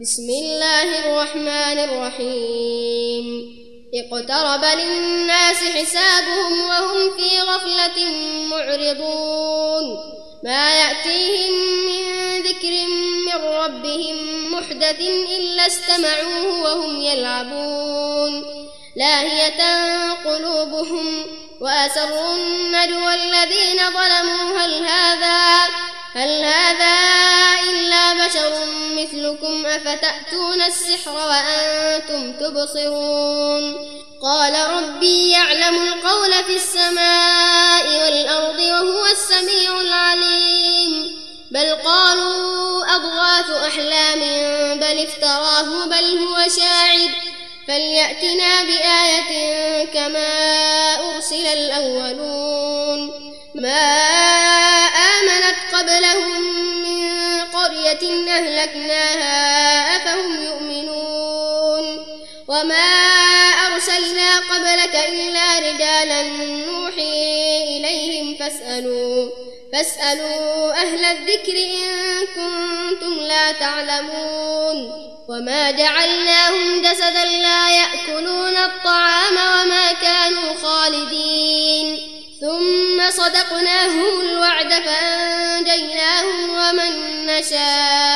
بسم الله الرحمن الرحيم. اقترب للناس حسابهم وهم في غفلة معرضون. ما يأتيهم من ذكر من ربهم محدث إلا استمعوه وهم يلعبون. لاهية قلوبهم وأسروا النجوى الذين ظلموا. هل هذا هل هذا بشر مثلكم أفتأتون السحر وأنتم تبصرون قال ربي يعلم القول في السماء والأرض وهو السميع العليم بل قالوا أضغاث أحلام بل افتراه بل هو شاعر فليأتنا بآية كما أرسل الأولون ما آمنت قبلهم أهلكناها أفهم يؤمنون وما أرسلنا قبلك إلا رجالا نوحي إليهم فاسألوا فاسألوا أهل الذكر إن كنتم لا تعلمون وما جعلناهم جسدا لا يأكلون الطعام وما كانوا خالدين ثم صدقناهم الوعد فأنجيناهم ومن نشاء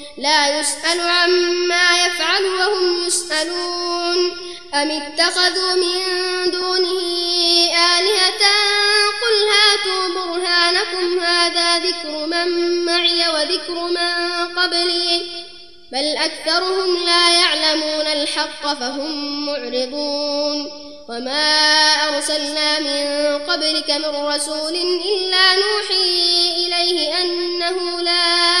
لا يسأل عما يفعل وهم يسألون. أم اتخذوا من دونه آلهة؟ قل هاتوا برهانكم. هذا ذكر من معي وذكر من قبلي. بل أكثرهم لا يعلمون الحق فهم معرضون. وما أرسلنا من قبلك من رسول إلا نوحي إليه أنه لا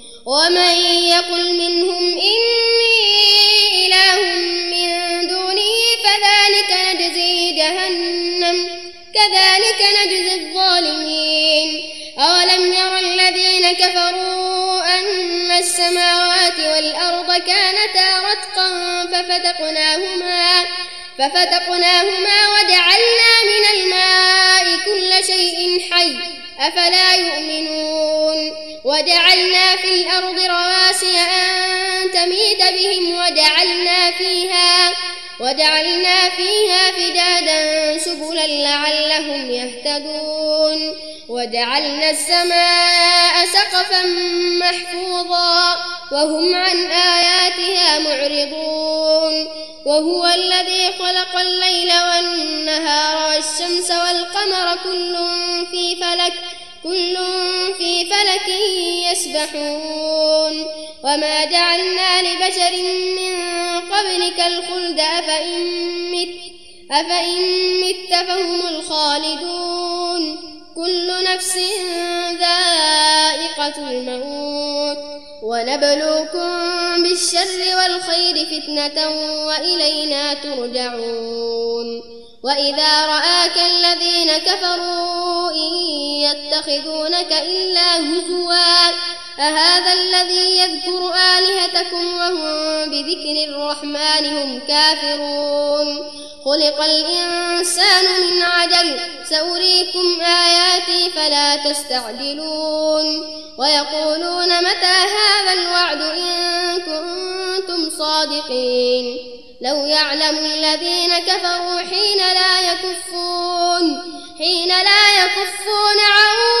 ومن يقل منهم إني إله من دونه فذلك نجزي جهنم كذلك نجزي الظالمين. أولم ير الذين كفروا أن السماوات والأرض كانتا رتقا ففتقناهما ففتقناهما وجعلنا فيها فجادا سبلا لعلهم يهتدون. وجعلنا السماء سقفا محفوظا وهم عن آياتها معرضون. وهو الذي خلق الليل والنهار والشمس والقمر كل في فلك كل في فلك يسبحون. وما جعلنا لبشر من قبلك الخلد أفإن مت, أفإن مت فهم الخالدون. كل نفس ذائقة الموت. ونبلوكم بالشر والخير فتنة وإلينا ترجعون. وإذا رآك الذين كفروا إن يتخذونك إلا هزوا. أهذا الذي يذكر آلهتكم وهم بذكر الرحمن هم كافرون؟ خلق الإنسان من عجل سأريكم آياتي فلا تستعجلون. ويقولون متى هذا الوعد إن كنتم صادقين؟ لو يعلم الذين كفروا حين لا يكفون حين لا يكفون عن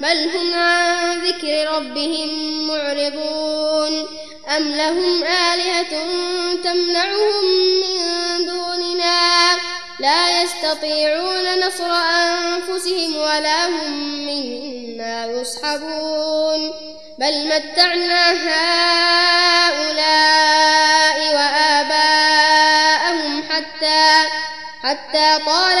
بل هم عن ذكر ربهم معرضون. أم لهم آلهة تمنعهم من دوننا؟ لا يستطيعون نصر أنفسهم ولا هم منا يصحبون بل متعنا هؤلاء وآباءهم حتى حتى طال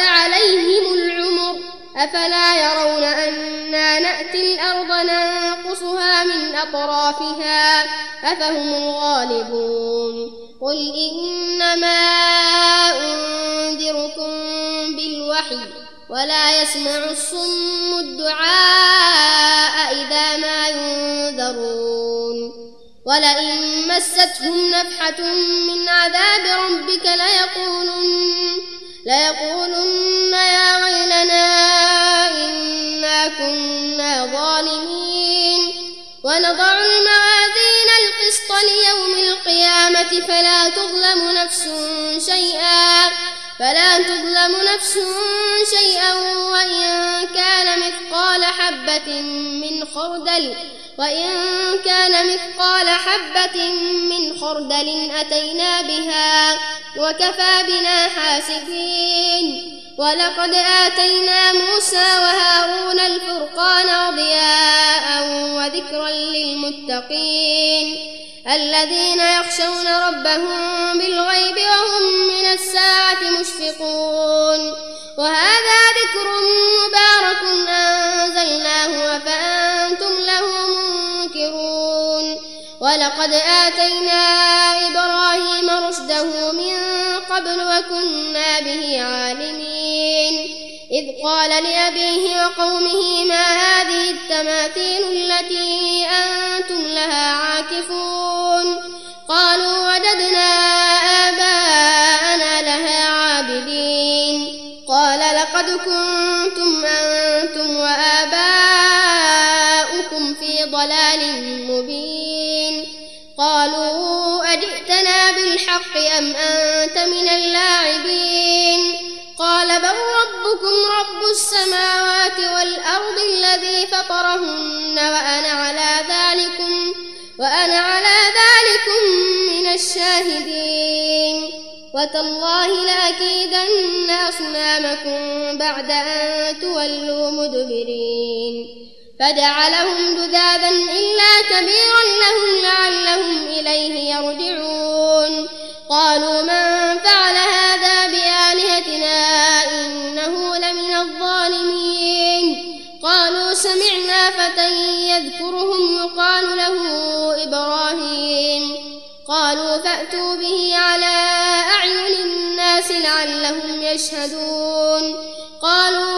أفهم الغالبون. قل إنما أنذركم بالوحي ولا يسمع الصم الدعاء إذا ما ينذرون. ولئن مستهم نفحة من عذاب ربك ليقولن ليقولن تظلم نفس شيئا وإن كان مثقال حبة من خردل وإن كان مثقال حبة من خردل أتينا بها وكفى بنا حاسبين. ولقد آتينا موسى وهارون الفرقان وضياء وذكرا للمتقين. الذين يخشون ربهم بالغيب وهم من الساعة مشفقون. وهذا ذكر مبارك أنزلناه أفأنتم له منكرون. ولقد آتينا إبراهيم رشده من قبل وكنا به عالمين. إذ قال لأبيه وقومه ما هذه التماثيل التي أنتم لها عاكفون؟ السماوات والأرض الذي فطرهن وأنا على ذلكم وأنا على ذلكم من الشاهدين. وتالله لأكيدن أصنامكم بعد أن تولوا مدبرين. فجعلهم جذاذا إلا كبيرا لهم لعلهم إليه يرجعون. قالوا من فعل يذكرهم يقال له إبراهيم. قالوا فأتوا به على أعين الناس لعلهم يشهدون. قالوا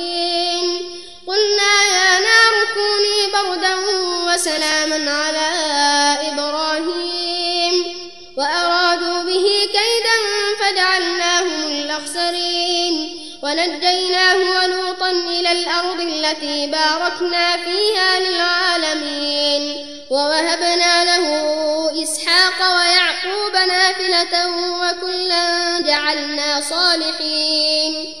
وسلاما على إبراهيم وأرادوا به كيدا فجعلناهم الأخسرين ونجيناه ولوطا إلى الأرض التي باركنا فيها للعالمين ووهبنا له إسحاق ويعقوب نافلة وكلا جعلنا صالحين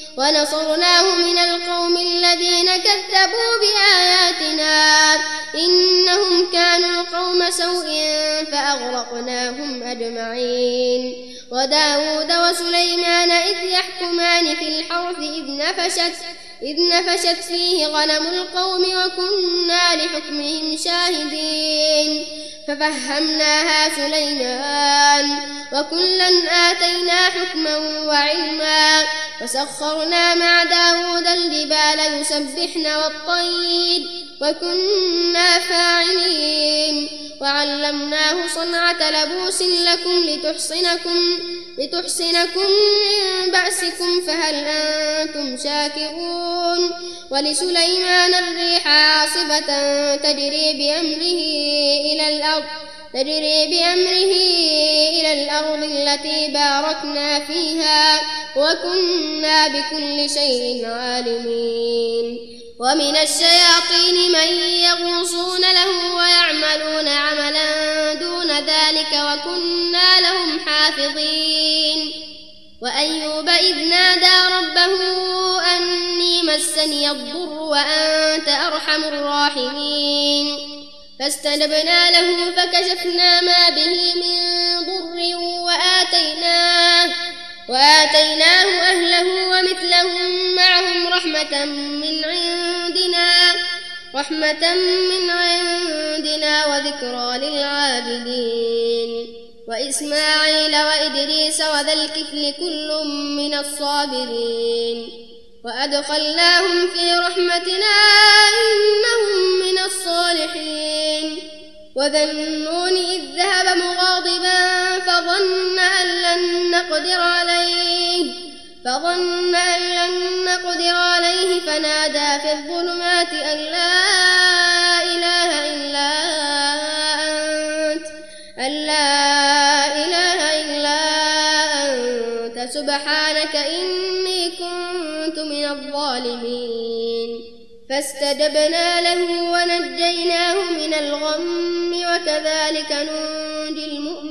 ونصرناه من القوم الذين كذبوا بآياتنا. إنهم كانوا قوم سوء فأغرقناهم أجمعين. وداود وسليمان إذ يحكمان في الحرث إذ نفشت إذ نفشت فيه غنم القوم وكنا لحكمهم شاهدين ففهمناها سليمان وكلا آتينا حكما وعلما وسخرنا مع داود الجبال يسبحن والطير وكنا فاعلين. وعلمناه صنعة لبوس لكم لتحصنكم لتحصنكم من بأسكم فهل أنتم شاكرون؟ ولسليمان الريح عاصفة تجري بأمره إلى الأرض تجري بأمره إلى الأرض التي باركنا فيها وكنا بكل شيء عالمين. ومن الشياطين من يغوصون له ويعملون عملا دون ذلك وكنا لهم حافظين. وأيوب إذ نادى ربه أني مسني الضر وأنت أرحم الراحمين. فاستجبنا له فكشفنا ما به من ضر وآتيناه وآتيناه أهله ومثلهم معهم رحمة من عندنا رحمة من عندنا وذكرى للعابدين. وإسماعيل وإدريس وذا الكفل كل من الصابرين. وأدخلناهم في رحمتنا إنهم من الصالحين. وذا النون إذ ذهب نقدر عليه. فظن أن لن نقدر عليه فنادى في الظلمات أن لا إله إلا أنت أن لا إله إلا أنت. سبحانك إني كنت من الظالمين. فاستجبنا له ونجيناه من الغم وكذلك ننجي المؤمنين.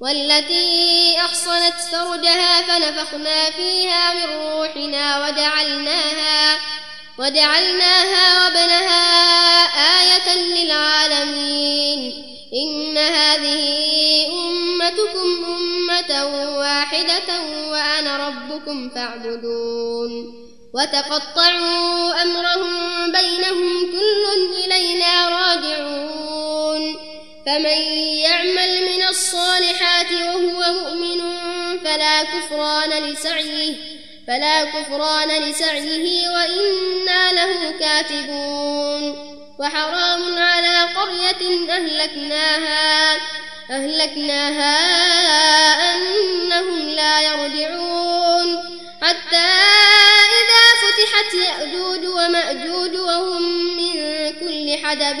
والتي أحصنت فرجها فنفخنا فيها من روحنا وجعلناها وجعلناها وابنها آية للعالمين. إن هذه أمتكم أمة واحدة وأنا ربكم فاعبدون. وتقطعوا أمرهم بينهم كل إلينا راجعون. فمن يعمل الصالحات وهو مؤمن فلا كفران لسعيه فلا كفران لسعيه وإنا له كاتبون. وحرام على قرية أهلكناها أهلكناها أنهم لا يرجعون. حتى إذا فتحت يأجوج ومأجوج وهم من كل حدب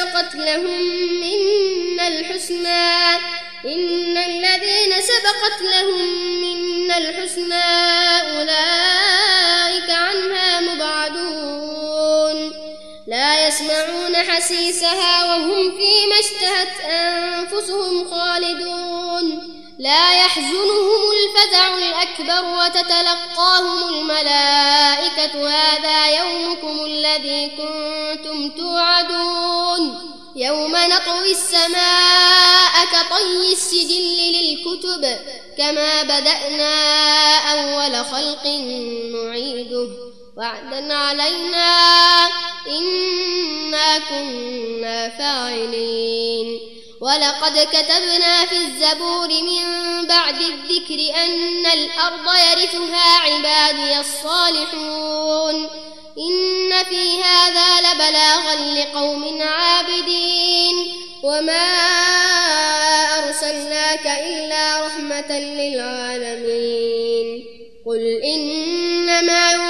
سبقت لهم منا الحسنى. إن الذين سبقت لهم منا الحسنى أولئك عنها مبعدون. لا يسمعون حسيسها وهم فيما اشتهت أنفسهم خالدون. لا يحزنهم الفزع الأكبر وتتلقاهم الملائكة. هذا يومكم الذي كنتم توعدون. يوم نطوي السماء كطي السجل للكتب كما بدأنا أول خلق نعيده. وعدا علينا إنا كنا فاعلين. ولقد كتبنا في الزبور من بعد الذكر أن الأرض يرثها عبادي الصالحون. إن في هذا لبلاغا لقوم عابدين. وما أرسلناك إلا رحمة للعالمين. قل إنما يوحى